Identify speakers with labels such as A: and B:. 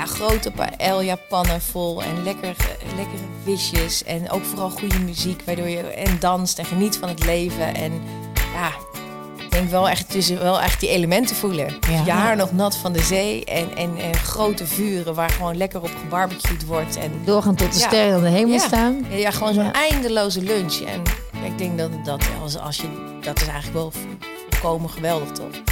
A: Ja, grote paella-pannen vol en lekker, lekkere visjes. En ook vooral goede muziek, waardoor je en danst en geniet van het leven. En ja, ik denk wel echt, dus wel echt die elementen voelen.
B: Ja.
A: Je haar nog nat van de zee en, en, en grote vuren waar gewoon lekker op gebarbecued wordt. En
B: Doorgaan tot de sterren aan de hemel staan.
A: ja, gewoon zo'n eindeloze lunch. En ik denk dat dat, als, als je, dat is eigenlijk wel volkomen geweldig, toch?